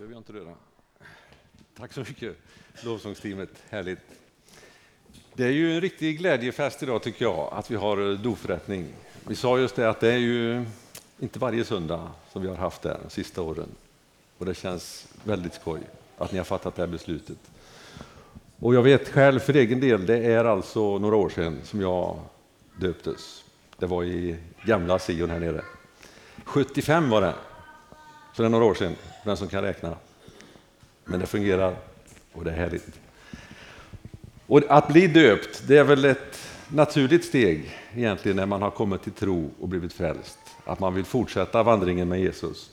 behöver jag inte röra. Tack så mycket, lovsångsteamet. Härligt. Det är ju en riktig glädjefest idag tycker jag, att vi har eh, dopförrättning. Vi sa just det att det är ju inte varje söndag som vi har haft det de sista åren. Och det känns väldigt skoj att ni har fattat det här beslutet. Och jag vet själv för egen del, det är alltså några år sedan som jag döptes. Det var i gamla Sion här nere. 75 var det. Så det är några år sedan, den som kan räkna. Men det fungerar och det är härligt. Och att bli döpt, det är väl ett naturligt steg egentligen när man har kommit till tro och blivit frälst. Att man vill fortsätta vandringen med Jesus.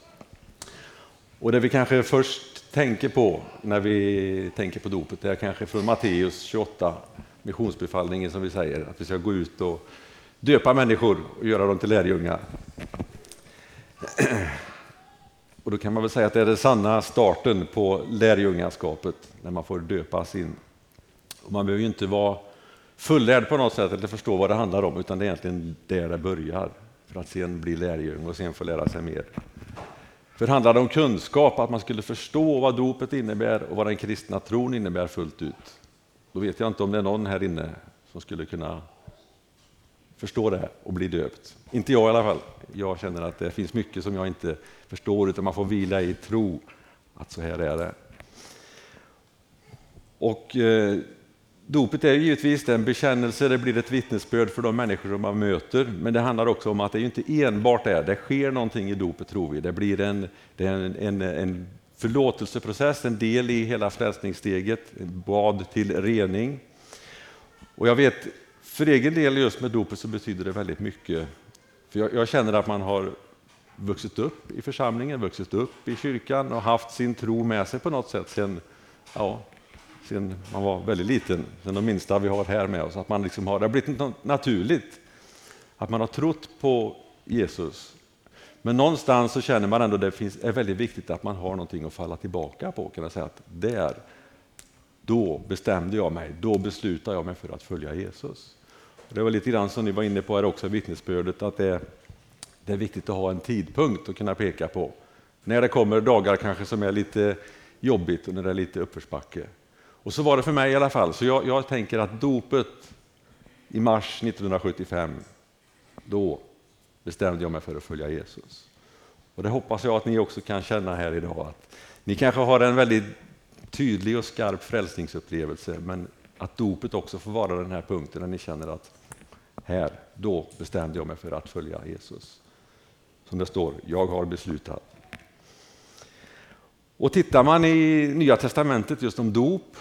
Och det vi kanske först tänker på när vi tänker på dopet, det är kanske från Matteus 28, missionsbefallningen som vi säger, att vi ska gå ut och döpa människor och göra dem till lärjungar. Och då kan man väl säga att det är den sanna starten på lärjungaskapet, när man får döpas in. Och man behöver ju inte vara fullärd på något sätt eller förstå vad det handlar om, utan det är egentligen där det börjar, för att sen bli lärjung och sen få lära sig mer. För handlar det om kunskap, att man skulle förstå vad dopet innebär och vad den kristna tron innebär fullt ut, då vet jag inte om det är någon här inne som skulle kunna förstå det och bli döpt. Inte jag i alla fall. Jag känner att det finns mycket som jag inte förstår, utan man får vila i tro att så här är det. Och eh, Dopet är givetvis en bekännelse, det blir ett vittnesbörd för de människor som man möter, men det handlar också om att det inte enbart är, det sker någonting i dopet tror vi. Det blir en, det en, en, en förlåtelseprocess, en del i hela frälsningssteget, bad till rening. Och jag vet, för egen del just med dopet så betyder det väldigt mycket. För jag, jag känner att man har vuxit upp i församlingen, vuxit upp i kyrkan och haft sin tro med sig på något sätt sen, ja, sen man var väldigt liten, sen de minsta vi har här med oss. Att man liksom har, det har blivit något naturligt att man har trott på Jesus. Men någonstans så känner man ändå att det finns, är väldigt viktigt att man har någonting att falla tillbaka på. Kan jag säga att där, då bestämde jag mig, då beslutade jag mig för att följa Jesus. Det var lite grann som ni var inne på här också, vittnesbördet, att det, det är viktigt att ha en tidpunkt att kunna peka på. När det kommer dagar kanske som är lite jobbigt och när det är lite uppförsbacke. Och så var det för mig i alla fall. Så jag, jag tänker att dopet i mars 1975, då bestämde jag mig för att följa Jesus. Och det hoppas jag att ni också kan känna här idag. Att ni kanske har en väldigt tydlig och skarp frälsningsupplevelse, men att dopet också får vara den här punkten när ni känner att här, då bestämde jag mig för att följa Jesus. Som det står, jag har beslutat. Och tittar man i Nya Testamentet just om dop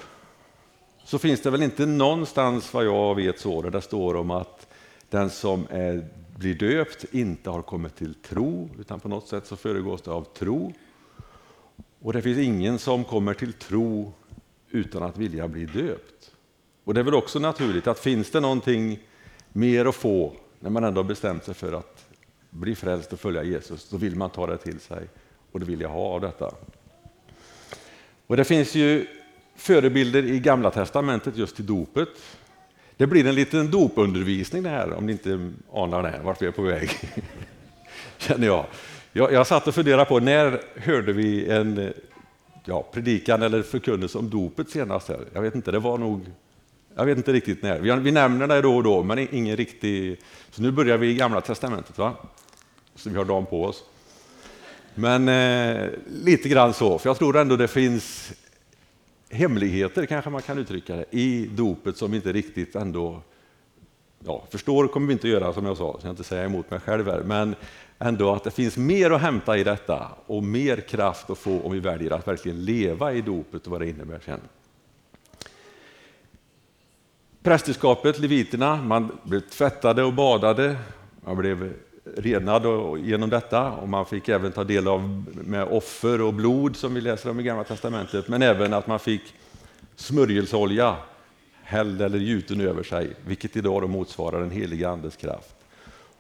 så finns det väl inte någonstans vad jag vet så där det står om att den som är, blir döpt inte har kommit till tro, utan på något sätt så föregås det av tro. Och det finns ingen som kommer till tro utan att vilja bli döpt. Och det är väl också naturligt att finns det någonting mer att få när man ändå har bestämt sig för att bli frälst och följa Jesus, då vill man ta det till sig och det vill jag ha av detta. Och det finns ju förebilder i Gamla Testamentet just till dopet. Det blir en liten dopundervisning det här, om ni inte anar det, vart vi är på väg. Känner jag. jag. Jag satt och funderade på, när hörde vi en ja, predikan eller förkunnelse om dopet senast? Här? Jag vet inte, det var nog jag vet inte riktigt när. Vi, vi nämner det då och då, men ingen riktig... Så nu börjar vi i Gamla Testamentet, va? så vi har dagen på oss. Men eh, lite grann så, för jag tror ändå det finns hemligheter, kanske man kan uttrycka det, i dopet som inte riktigt ändå ja, förstår kommer vi inte göra som jag sa, så jag inte säga emot mig själv här, men ändå att det finns mer att hämta i detta och mer kraft att få om vi väljer att verkligen leva i dopet och vad det innebär sen. Prästerskapet, leviterna, man blev tvättade och badade, man blev renad genom detta och man fick även ta del av med offer och blod som vi läser om i Gamla Testamentet, men även att man fick smörjelseolja hälld eller gjuten över sig, vilket idag då motsvarar den heliga Andes kraft.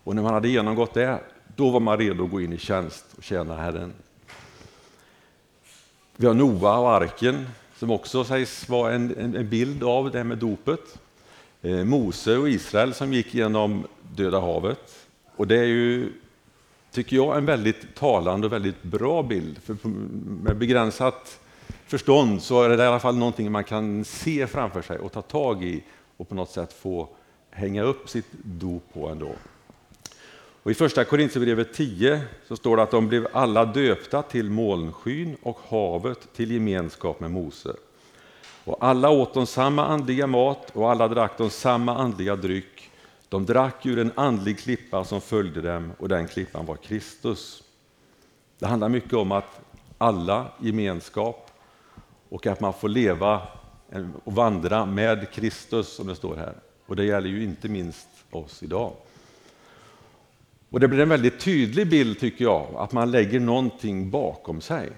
Och när man hade genomgått det, då var man redo att gå in i tjänst och tjäna Herren. Vi har Noa och arken som också sägs vara en, en bild av det här med dopet. Eh, Mose och Israel som gick genom Döda havet. Och det är ju tycker jag, en väldigt talande och väldigt bra bild. För med begränsat förstånd så är det i alla fall någonting man kan se framför sig och ta tag i och på något sätt få hänga upp sitt dop på ändå. Och I första Korintierbrevet 10 så står det att de blev alla döpta till molnskyn och havet till gemenskap med Mose. Och alla åt de samma andliga mat och alla drack de samma andliga dryck. De drack ur en andlig klippa som följde dem och den klippan var Kristus. Det handlar mycket om att alla gemenskap och att man får leva och vandra med Kristus som det står här. Och det gäller ju inte minst oss idag. Och Det blir en väldigt tydlig bild tycker jag, att man lägger någonting bakom sig.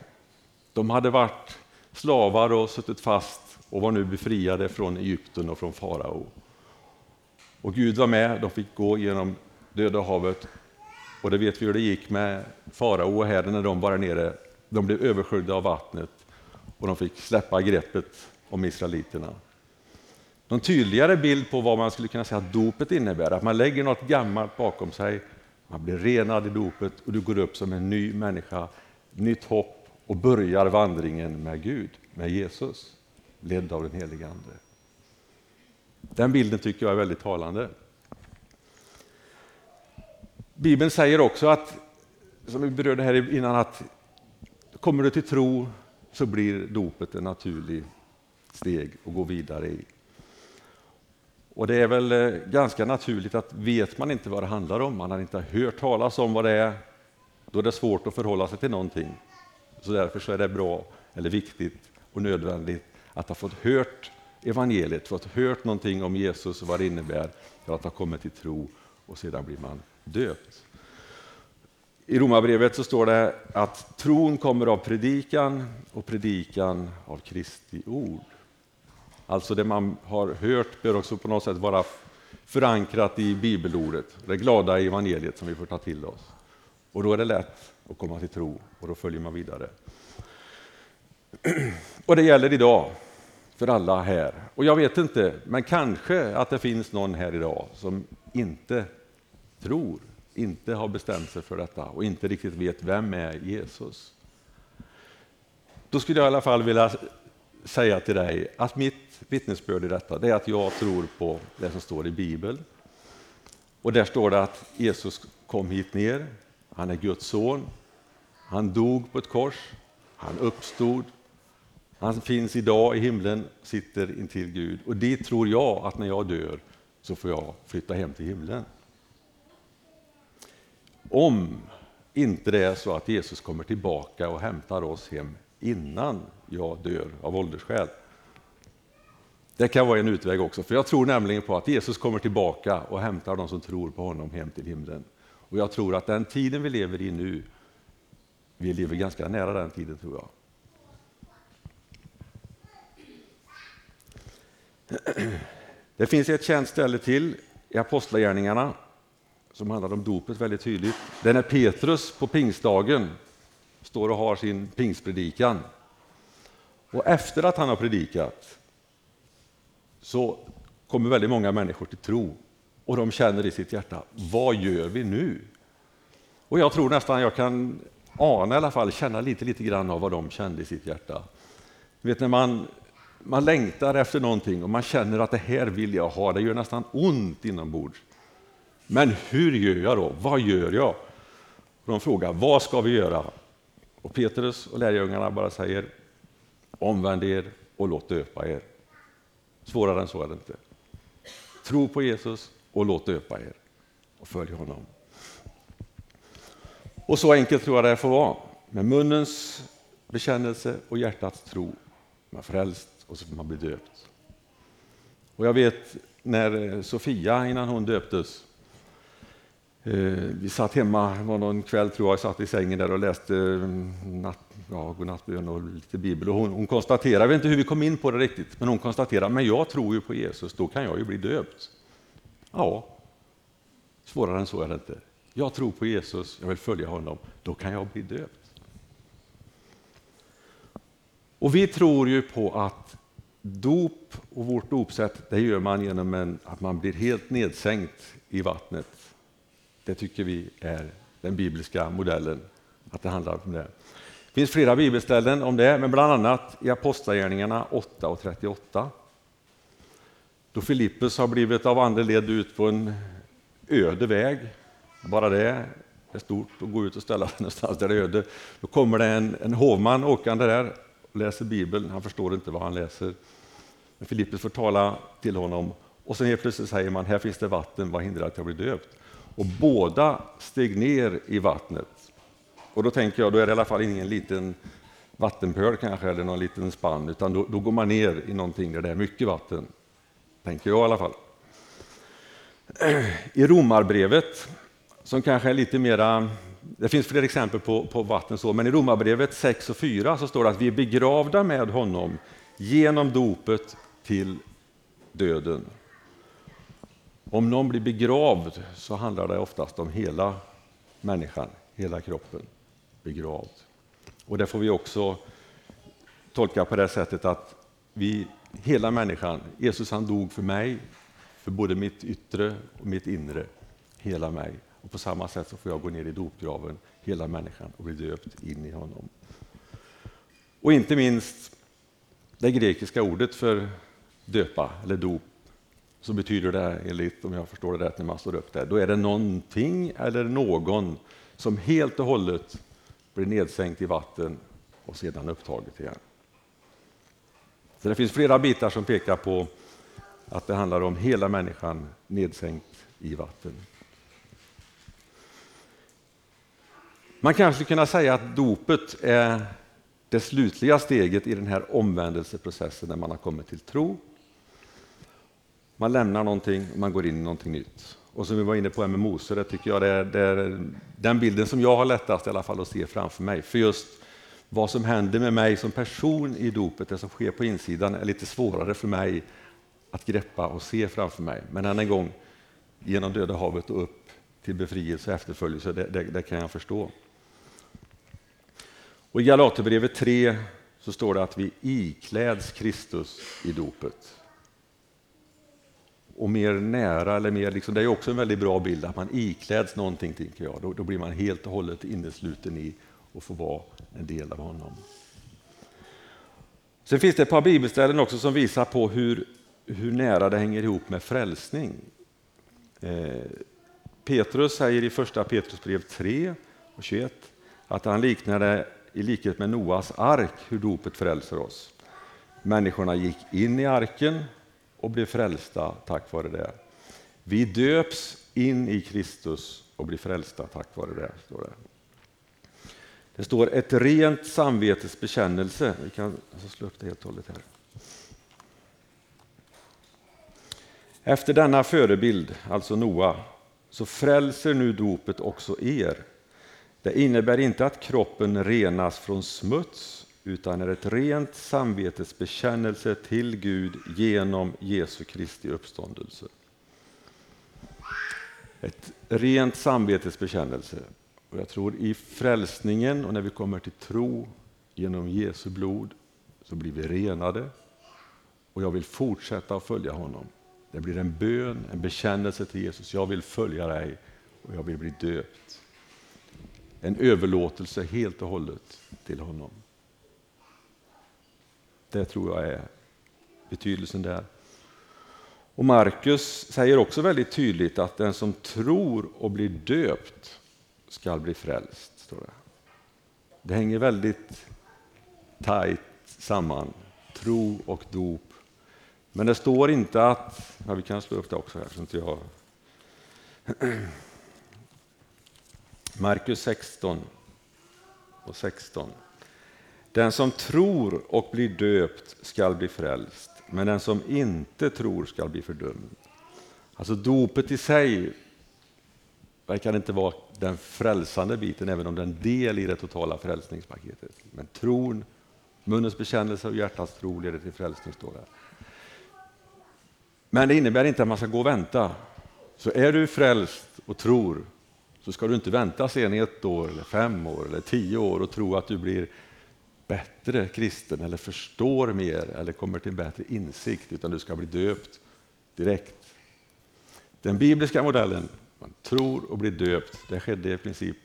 De hade varit slavar och suttit fast och var nu befriade från Egypten och från farao. Och Gud var med, de fick gå genom Döda havet. Och det vet vi hur det gick med farao och Herren när de var där nere. De blev översköljda av vattnet och de fick släppa greppet om israeliterna. Någon tydligare bild på vad man skulle kunna säga att dopet innebär, att man lägger något gammalt bakom sig, man blir renad i dopet och du går upp som en ny människa, nytt hopp och börjar vandringen med Gud, med Jesus, ledd av den helige Ande. Den bilden tycker jag är väldigt talande. Bibeln säger också att, som vi berörde här innan, att kommer du till tro så blir dopet en naturlig steg att gå vidare i. Och det är väl eh, ganska naturligt att vet man inte vad det handlar om, man har inte hört talas om vad det är, då är det svårt att förhålla sig till någonting. Så därför så är det bra, eller viktigt och nödvändigt att ha fått hört evangeliet, fått hört någonting om Jesus och vad det innebär för att ha kommit till tro och sedan blir man döpt. I Romarbrevet så står det att tron kommer av predikan och predikan av Kristi ord. Alltså det man har hört bör också på något sätt vara förankrat i bibelordet, det glada evangeliet som vi får ta till oss. Och då är det lätt att komma till tro och då följer man vidare. Och det gäller idag för alla här. Och jag vet inte, men kanske att det finns någon här idag som inte tror, inte har bestämt sig för detta och inte riktigt vet vem är Jesus. Då skulle jag i alla fall vilja säga till dig att mitt vittnesbörd i detta det är att jag tror på det som står i Bibeln. Och där står det att Jesus kom hit ner, han är Guds son, han dog på ett kors, han uppstod, han finns idag i himlen, sitter intill Gud. Och dit tror jag att när jag dör så får jag flytta hem till himlen. Om inte det är så att Jesus kommer tillbaka och hämtar oss hem innan jag dör av åldersskäl. Det kan vara en utväg också, för jag tror nämligen på att Jesus kommer tillbaka och hämtar de som tror på honom hem till himlen. Och jag tror att den tiden vi lever i nu, vi lever ganska nära den tiden tror jag. Det finns ett känt ställe till i Apostlagärningarna som handlar om dopet väldigt tydligt. Det är när Petrus på pingstdagen står och har sin pingstpredikan. Och efter att han har predikat så kommer väldigt många människor till tro och de känner i sitt hjärta, vad gör vi nu? Och jag tror nästan jag kan ana i alla fall, känna lite, lite grann av vad de kände i sitt hjärta. vet när man, man längtar efter någonting och man känner att det här vill jag ha, det gör nästan ont inombords. Men hur gör jag då? Vad gör jag? De frågar, vad ska vi göra? Och Petrus och lärjungarna bara säger, omvänd er och låt döpa er. Svårare än så är det inte. Tro på Jesus och låt döpa er och följ honom. Och så enkelt tror jag det får vara. Med munnens bekännelse och hjärtats tro. Man frälst och så får man bli döpt. Och jag vet när eh, Sofia, innan hon döptes, eh, vi satt hemma, det var någon kväll tror jag, jag satt i sängen där och läste mm, natt, ja, godnattbön och lite bibel. Och hon, hon konstaterade, jag vet inte hur vi kom in på det riktigt, men hon konstaterade, men jag tror ju på Jesus, då kan jag ju bli döpt. Ja, svårare än så är det inte. Jag tror på Jesus, jag vill följa honom, då kan jag bli döpt. Och vi tror ju på att dop och vårt dopsätt, det gör man genom en, att man blir helt nedsänkt i vattnet. Det tycker vi är den bibliska modellen, att det handlar om det. Det finns flera bibelställen om det, men bland annat i Apostlagärningarna 8 och 38. Då Filippus har blivit av anden ledd ut på en öde väg, bara det är stort att gå ut och ställa sig någonstans där det är öde. Då kommer det en, en hovman åkande där och läser Bibeln. Han förstår inte vad han läser. Men Filippus får tala till honom och sen helt plötsligt säger man, här finns det vatten, vad hindrar att jag blir döpt? Och båda steg ner i vattnet. Och då tänker jag, då är det i alla fall ingen liten vattenpöl kanske, eller någon liten spann, utan då, då går man ner i någonting där det är mycket vatten. Tänker jag i alla fall. I Romarbrevet, som kanske är lite mera det finns fler exempel på, på vatten, så, men i Romarbrevet 6 och 4 så står det att vi är begravda med honom genom dopet till döden. Om någon blir begravd så handlar det oftast om hela människan, hela kroppen begravd. Och det får vi också tolka på det sättet att vi, hela människan, Jesus han dog för mig, för både mitt yttre och mitt inre, hela mig. Och på samma sätt så får jag gå ner i dopgraven, hela människan, och bli döpt in i honom. Och inte minst det grekiska ordet för döpa eller dop, så betyder det enligt, om jag förstår det rätt när man står upp där, då är det någonting eller någon som helt och hållet blir nedsänkt i vatten och sedan upptaget igen. Så det finns flera bitar som pekar på att det handlar om hela människan nedsänkt i vatten. Man kanske kunna säga att dopet är det slutliga steget i den här omvändelseprocessen när man har kommit till tro. Man lämnar någonting och man går in i någonting nytt. Och som vi var inne på med Mose, det tycker jag det är, det är, den bilden som jag har lättast i alla fall att se framför mig. För just vad som händer med mig som person i dopet, det som sker på insidan, är lite svårare för mig att greppa och se framför mig. Men än en gång, genom Döda havet och upp till befrielse och efterföljelse, det, det, det kan jag förstå. Och I Galaterbrevet 3 så står det att vi ikläds Kristus i dopet. Och mer nära, eller mer liksom, det är också en väldigt bra bild, att man ikläds någonting, tänker jag. Då, då blir man helt och hållet innesluten i och får vara en del av honom. Sen finns det ett par bibelställen också som visar på hur, hur nära det hänger ihop med frälsning. Eh, Petrus säger i första Petrusbrev 3 och 21 att han liknade i likhet med Noas ark hur dopet frälser oss. Människorna gick in i arken och blev frälsta tack vare det. Vi döps in i Kristus och blir frälsta tack vare det. Står det. det står ett rent samvetes bekännelse. Vi kan alltså slå upp det helt och hållet här. Efter denna förebild, alltså Noa, så frälser nu dopet också er det innebär inte att kroppen renas från smuts utan är ett rent samvetes bekännelse till Gud genom Jesu Kristi uppståndelse. Ett rent samvetes bekännelse. Och jag tror i frälsningen och när vi kommer till tro genom Jesu blod så blir vi renade och jag vill fortsätta att följa honom. Det blir en bön, en bekännelse till Jesus. Jag vill följa dig och jag vill bli döpt en överlåtelse helt och hållet till honom. Det tror jag är betydelsen där. Och Markus säger också väldigt tydligt att den som tror och blir döpt skall bli frälst. Står det. det hänger väldigt tajt samman, tro och dop. Men det står inte att, ja, vi kan slå upp det också här så inte jag Markus 16 och 16. Den som tror och blir döpt skall bli frälst, men den som inte tror skall bli fördömd. Alltså dopet i sig verkar inte vara den frälsande biten, även om det är en del i det totala frälsningspaketet. Men tron, munnens bekännelse och hjärtats tro leder till frälsning, står det. Men det innebär inte att man ska gå och vänta. Så är du frälst och tror, så ska du inte vänta sen i ett år, eller fem år eller tio år och tro att du blir bättre kristen eller förstår mer eller kommer till bättre insikt, utan du ska bli döpt direkt. Den bibliska modellen Man tror och blir döpt. Det skedde i princip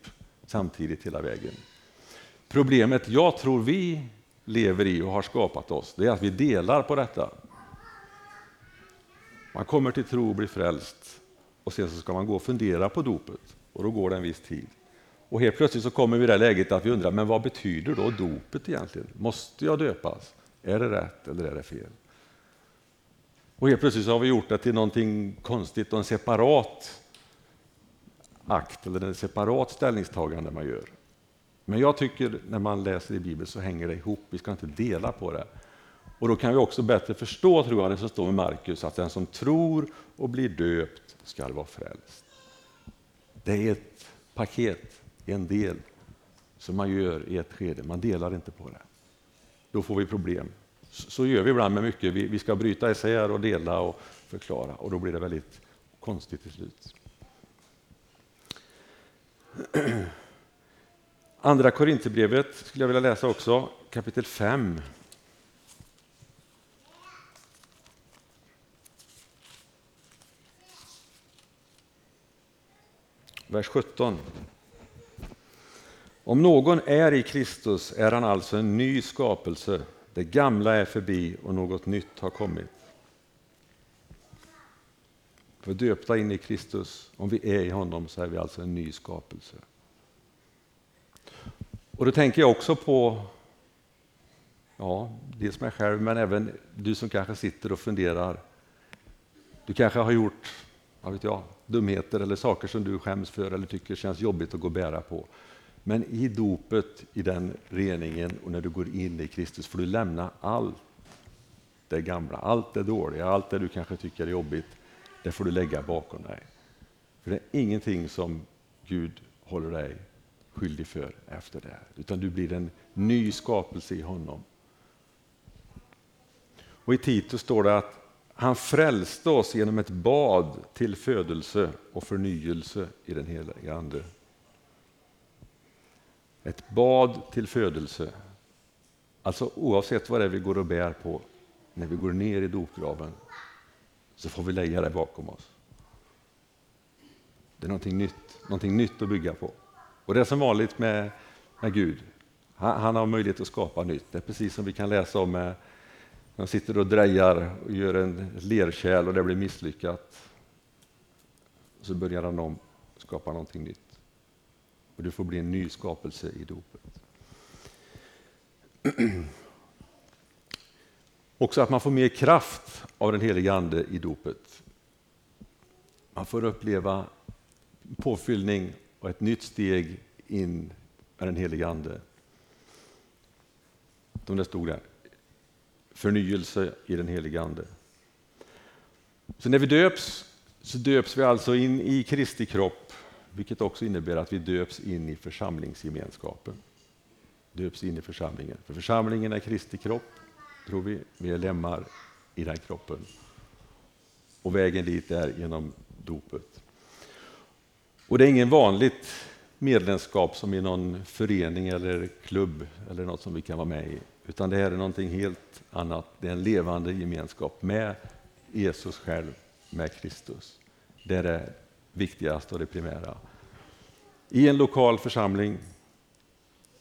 samtidigt hela vägen. Problemet jag tror vi lever i och har skapat oss, det är att vi delar på detta. Man kommer till tro och blir frälst och sen så ska man gå och fundera på dopet och då går det en viss tid. Och helt plötsligt så kommer vi i det läget att vi undrar, men vad betyder då dopet egentligen? Måste jag döpas? Är det rätt eller är det fel? Och helt plötsligt så har vi gjort det till någonting konstigt och en separat akt eller en separat ställningstagande man gör. Men jag tycker när man läser i Bibeln så hänger det ihop, vi ska inte dela på det. Och då kan vi också bättre förstå, tror jag, det som står med Markus, att den som tror och blir döpt skall vara frälst. Det är ett paket, en del, som man gör i ett skede, man delar inte på det. Då får vi problem. Så gör vi ibland med mycket, vi ska bryta isär och dela och förklara och då blir det väldigt konstigt till slut. Andra Korinthierbrevet skulle jag vilja läsa också, kapitel 5. Vers 17. Om någon är i Kristus är han alltså en ny skapelse. Det gamla är förbi och något nytt har kommit. För döpta in i Kristus, om vi är i honom så är vi alltså en ny skapelse. Och då tänker jag också på ja, dels mig själv men även du som kanske sitter och funderar. Du kanske har gjort vad vet jag, dumheter eller saker som du skäms för eller tycker känns jobbigt att gå och bära på. Men i dopet, i den reningen och när du går in i Kristus får du lämna allt det gamla, allt det dåliga, allt det du kanske tycker är jobbigt. Det får du lägga bakom dig. För det är ingenting som Gud håller dig skyldig för efter det. Utan du blir en ny skapelse i honom. Och I Titus står det att han frälste oss genom ett bad till födelse och förnyelse i den heliga Ande. Ett bad till födelse. Alltså oavsett vad det är vi går och bär på när vi går ner i dopgraven så får vi lägga det bakom oss. Det är någonting nytt, någonting nytt att bygga på. Och det är som vanligt med, med Gud. Han, han, har möjlighet att skapa nytt. Det är precis som vi kan läsa om med, när han sitter och drejar och gör en lerkärl och det blir misslyckat. Så börjar han om skapa någonting nytt. Och du får bli en ny skapelse i dopet. Också att man får mer kraft av den helige Ande i dopet. Man får uppleva påfyllning och ett nytt steg in med den helige Ande. De det stod där. Förnyelse i den helige Ande. Så när vi döps så döps vi alltså in i Kristi kropp, vilket också innebär att vi döps in i församlingsgemenskapen. Döps in i församlingen. För församlingen är Kristi kropp, tror vi. Vi är lemmar i den kroppen. Och vägen dit är genom dopet. Och det är ingen vanligt medlemskap som i någon förening eller klubb eller något som vi kan vara med i, utan det här är någonting helt annat. Det är en levande gemenskap med Jesus själv, med Kristus. Det är viktigaste och det primära. I en lokal församling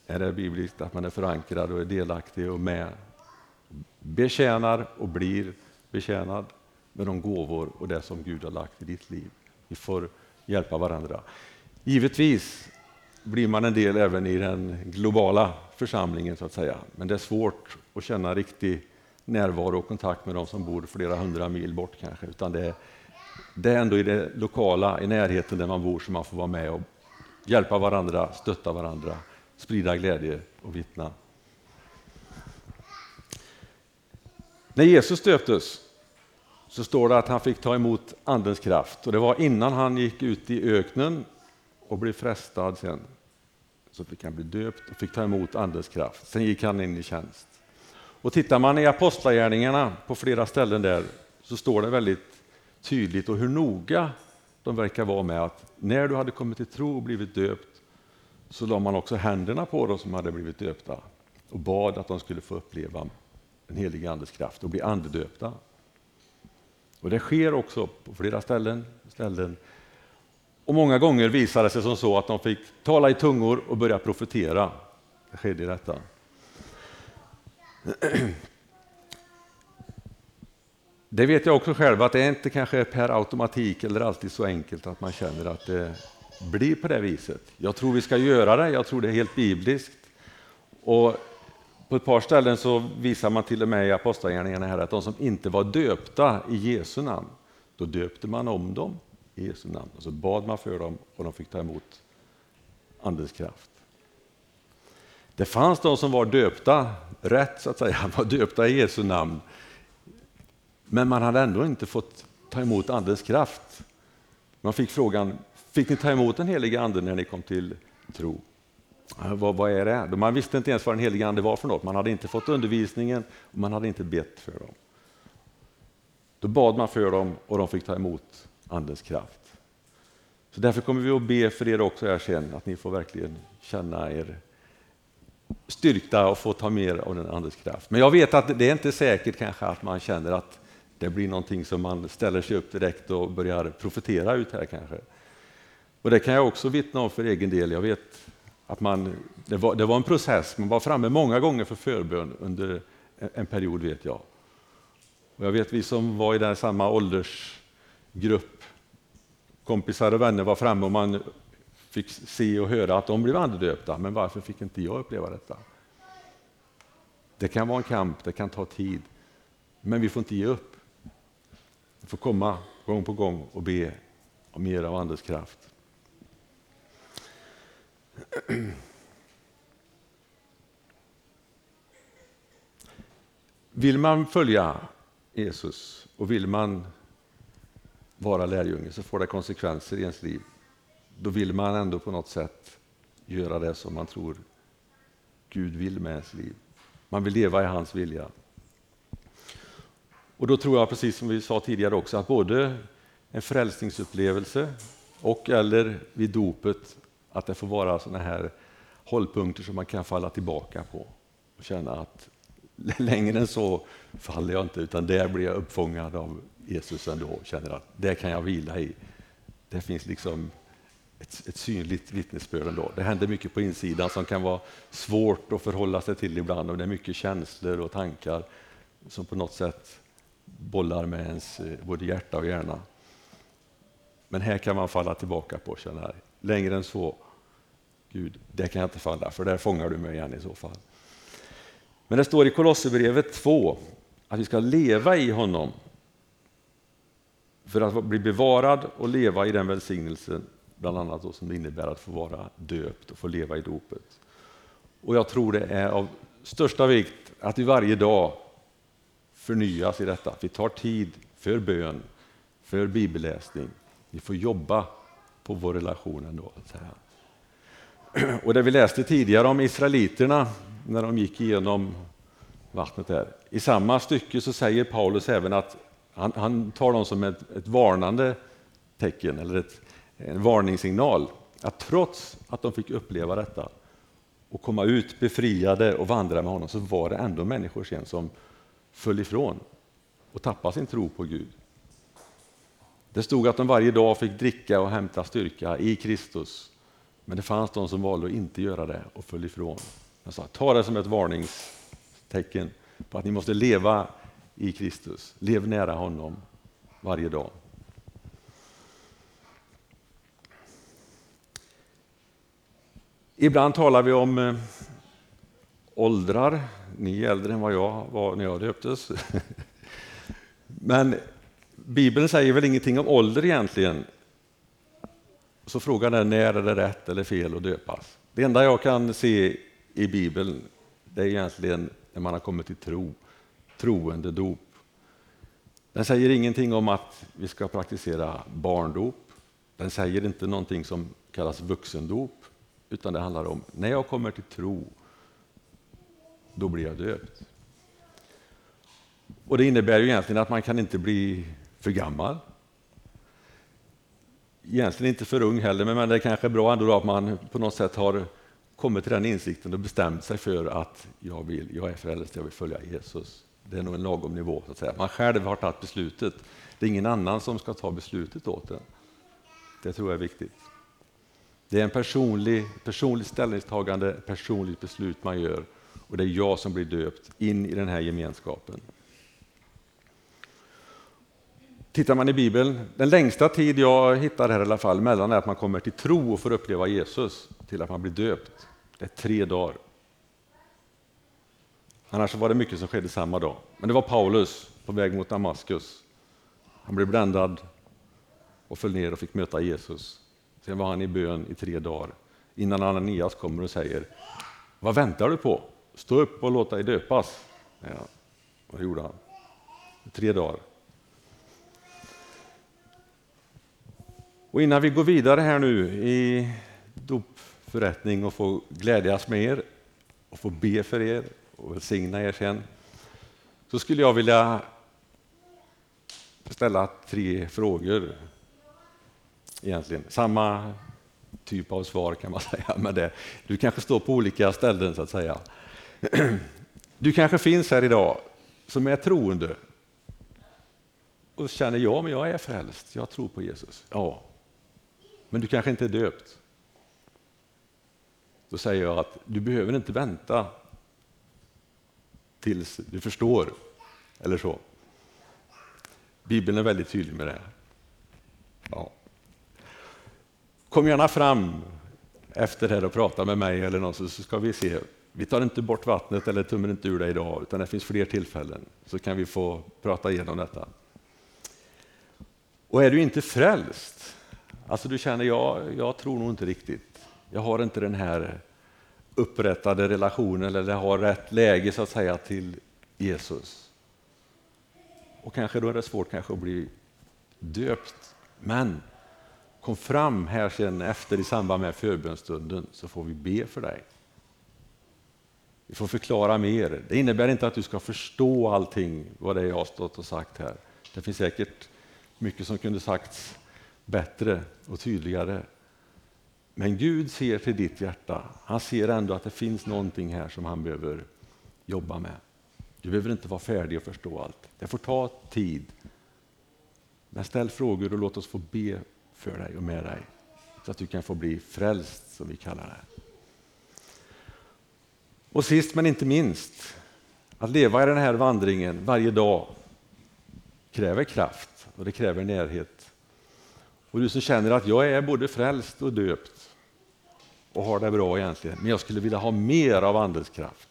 är det bibliskt att man är förankrad och är delaktig och med, betjänar och blir betjänad med de gåvor och det som Gud har lagt i ditt liv. Vi får hjälpa varandra. Givetvis blir man en del även i den globala församlingen, så att säga. men det är svårt att känna riktig närvaro och kontakt med de som bor flera hundra mil bort kanske, utan det är, det är ändå i det lokala, i närheten där man bor, som man får vara med och hjälpa varandra, stötta varandra, sprida glädje och vittna. När Jesus döptes så står det att han fick ta emot Andens kraft. Och det var innan han gick ut i öknen och blev frestad sen. Så fick han bli döpt och fick ta emot Andens kraft. Sen gick han in i tjänst. Och tittar man i Apostlagärningarna på flera ställen där så står det väldigt tydligt och hur noga de verkar vara med att när du hade kommit till tro och blivit döpt så la man också händerna på dem som hade blivit döpta och bad att de skulle få uppleva den helige Andes kraft och bli andedöpta. Och det sker också på flera ställen. ställen. Och många gånger visade det sig som så att de fick tala i tungor och börja profetera. Det skedde i detta. Det vet jag också själv att det är inte kanske per automatik eller alltid så enkelt att man känner att det blir på det viset. Jag tror vi ska göra det, jag tror det är helt bibliskt. Och på ett par ställen så visar man till och med i Apostlagärningarna här att de som inte var döpta i Jesu namn, då döpte man om dem i Jesu namn. Och så bad man för dem och de fick ta emot Andens kraft. Det fanns de som var döpta rätt, så att säga, var döpta i Jesu namn. Men man hade ändå inte fått ta emot Andens kraft. Man fick frågan, fick ni ta emot den helige anden när ni kom till tro? Vad, vad är det? Man visste inte ens vad den helige Ande var för något. Man hade inte fått undervisningen och man hade inte bett för dem. Då bad man för dem och de fick ta emot Andens kraft. Så därför kommer vi att be för er också här sen, att ni får verkligen känna er styrkta och få ta mer av den Andens kraft. Men jag vet att det är inte säkert kanske att man känner att det blir någonting som man ställer sig upp direkt och börjar profetera ut här kanske. Och det kan jag också vittna om för egen del. Jag vet att man, det, var, det var en process, man var framme många gånger för förbön under en period vet jag. Och jag vet vi som var i den samma åldersgrupp, kompisar och vänner var framme och man fick se och höra att de blev andedöpta, men varför fick inte jag uppleva detta? Det kan vara en kamp, det kan ta tid, men vi får inte ge upp. Vi får komma gång på gång och be om mer av Andens kraft. Vill man följa Jesus och vill man vara lärjunge så får det konsekvenser i ens liv. Då vill man ändå på något sätt göra det som man tror Gud vill med ens liv. Man vill leva i hans vilja. Och då tror jag, precis som vi sa tidigare också, att både en frälsningsupplevelse och eller vid dopet, att det får vara sådana här hållpunkter som man kan falla tillbaka på och känna att längre än så faller jag inte, utan där blir jag uppfångad av Jesus ändå och känner att det kan jag vila i. Det finns liksom ett, ett synligt vittnesbörd ändå. Det händer mycket på insidan som kan vara svårt att förhålla sig till ibland och det är mycket känslor och tankar som på något sätt bollar med ens eh, både hjärta och hjärna. Men här kan man falla tillbaka på och känna, längre än så, Gud, det kan jag inte falla, för där fångar du mig igen i så fall. Men det står i Kolosserbrevet 2 att vi ska leva i honom för att bli bevarad och leva i den välsignelsen, bland annat då som det innebär att få vara döpt och få leva i dopet. Och jag tror det är av största vikt att vi varje dag förnyas i detta, vi tar tid för bön, för bibelläsning. Vi får jobba på vår relation ändå. Och det vi läste tidigare om israeliterna när de gick igenom vattnet där. I samma stycke så säger Paulus även att han, han tar dem som ett, ett varnande tecken eller ett, en varningssignal. Att trots att de fick uppleva detta och komma ut befriade och vandra med honom så var det ändå människor sen som föll ifrån och tappade sin tro på Gud. Det stod att de varje dag fick dricka och hämta styrka i Kristus. Men det fanns de som valde att inte göra det och föll ifrån. Jag sa, ta det som ett varningstecken på att ni måste leva i Kristus. Lev nära honom varje dag. Ibland talar vi om eh, åldrar. Ni är äldre än vad jag var när jag döptes. Men Bibeln säger väl ingenting om ålder egentligen. Så frågan är när är det rätt eller fel att döpas? Det enda jag kan se i Bibeln det är egentligen när man har kommit till tro, troende dop. Den säger ingenting om att vi ska praktisera barndop. Den säger inte någonting som kallas vuxendop, utan det handlar om när jag kommer till tro, då blir jag döpt. Och Det innebär ju egentligen att man kan inte bli för gammal. Egentligen inte för ung heller, men det är kanske bra ändå att man på något sätt har kommit till den insikten och bestämt sig för att jag, vill, jag är frälst, jag vill följa Jesus. Det är nog en lagom nivå. Så att säga. Man själv har tagit beslutet. Det är ingen annan som ska ta beslutet åt en. Det tror jag är viktigt. Det är en personlig, personligt ställningstagande, personligt beslut man gör och det är jag som blir döpt in i den här gemenskapen. Tittar man i Bibeln, den längsta tid jag hittar här i alla fall, mellan att man kommer till tro och får uppleva Jesus till att man blir döpt, det är tre dagar. Annars var det mycket som skedde samma dag. Men det var Paulus på väg mot Damaskus. Han blev bländad och föll ner och fick möta Jesus. Sen var han i bön i tre dagar innan Ananias kommer och säger Vad väntar du på? Stå upp och låt dig döpas. Ja, vad gjorde han? Tre dagar. Och innan vi går vidare här nu i dopförrättning och får glädjas med er och få be för er och välsigna er sen, så skulle jag vilja ställa tre frågor. Egentligen samma typ av svar kan man säga, men det, du kanske står på olika ställen så att säga. Du kanske finns här idag som är troende och känner ja, men jag är frälst, jag tror på Jesus. Ja, men du kanske inte är döpt. Då säger jag att du behöver inte vänta tills du förstår, eller så. Bibeln är väldigt tydlig med det. Ja. Kom gärna fram efter det här och prata med mig eller någon så ska vi se. Vi tar inte bort vattnet eller tummen inte ur det idag, utan det finns fler tillfällen så kan vi få prata igenom detta. Och är du inte frälst, alltså du känner jag, jag tror nog inte riktigt, jag har inte den här upprättade relationen eller har rätt läge så att säga till Jesus. Och kanske då är det svårt kanske att bli döpt. Men kom fram här sen efter i samband med förbönstunden så får vi be för dig. Vi får förklara mer. Det innebär inte att du ska förstå allting vad det är jag har stått och sagt här. Det finns säkert mycket som kunde sagts bättre och tydligare. Men Gud ser till ditt hjärta. Han ser ändå att det finns någonting här som han behöver jobba med. Du behöver inte vara färdig och förstå allt. Det får ta tid. Men ställ frågor och låt oss få be för dig och med dig. Så att du kan få bli frälst, som vi kallar det. Och sist men inte minst, att leva i den här vandringen varje dag kräver kraft och det kräver närhet. Och du som känner att jag är både frälst och döpt och har det bra egentligen, men jag skulle vilja ha mer av andens kraft.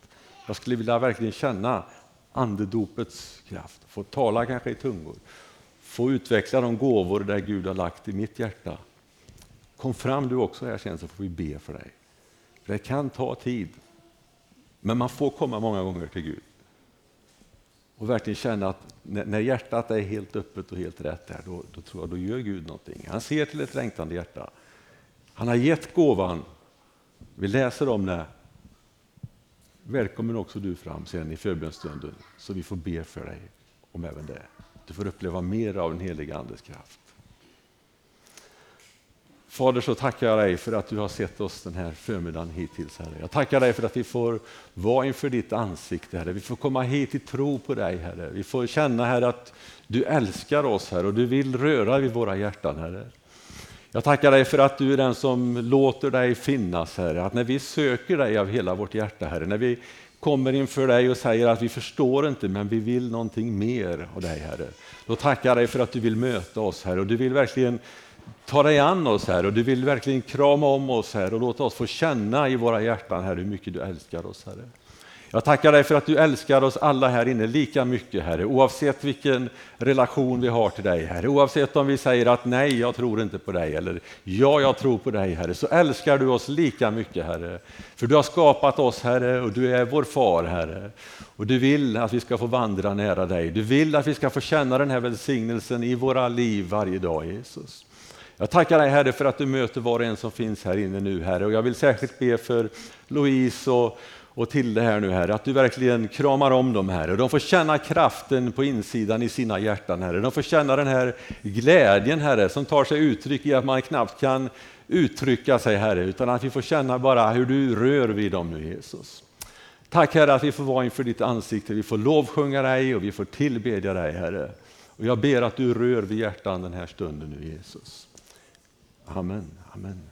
Jag skulle vilja verkligen känna andedopets kraft, få tala kanske i tungor, få utveckla de gåvor där Gud har lagt i mitt hjärta. Kom fram du också här sen så får vi be för dig. För det kan ta tid, men man får komma många gånger till Gud. Och verkligen känna att när hjärtat är helt öppet och helt rätt där, då, då tror jag då gör Gud någonting. Han ser till ett längtande hjärta. Han har gett gåvan. Vi läser om det Välkommen också du fram sen i förbönstunden så vi får be för dig om även det. Du får uppleva mer av den heliga Andes kraft. Fader, så tackar jag dig för att du har sett oss den här förmiddagen hittills. Herre. Jag tackar dig för att vi får vara inför ditt ansikte, Herre. Vi får komma hit i tro på dig, Herre. Vi får känna, Herre, att du älskar oss, Herre, och du vill röra vid våra hjärtan, Herre. Jag tackar dig för att du är den som låter dig finnas, Herre. Att när vi söker dig av hela vårt hjärta, Herre, när vi kommer inför dig och säger att vi förstår inte, men vi vill någonting mer av dig, Herre. Då tackar jag dig för att du vill möta oss, Herre, och du vill verkligen ta dig an oss, här och du vill verkligen krama om oss, här och låta oss få känna i våra hjärtan, här hur mycket du älskar oss, Herre. Jag tackar dig för att du älskar oss alla här inne lika mycket, Herre, oavsett vilken relation vi har till dig, Herre. Oavsett om vi säger att nej, jag tror inte på dig, eller ja, jag tror på dig, Herre, så älskar du oss lika mycket, Herre. För du har skapat oss, Herre, och du är vår far, Herre. Och du vill att vi ska få vandra nära dig. Du vill att vi ska få känna den här välsignelsen i våra liv varje dag, Jesus. Jag tackar dig Herre för att du möter var och en som finns här inne nu Herre. Och jag vill särskilt be för Louise och, och till det här nu Herre, att du verkligen kramar om dem Herre. De får känna kraften på insidan i sina hjärtan Herre. De får känna den här glädjen Herre som tar sig uttryck i att man knappt kan uttrycka sig Herre, utan att vi får känna bara hur du rör vid dem nu Jesus. Tack Herre att vi får vara inför ditt ansikte, vi får lovsjunga dig och vi får tillbedja dig Herre. Och jag ber att du rör vid hjärtan den här stunden nu Jesus. Amen. Amen.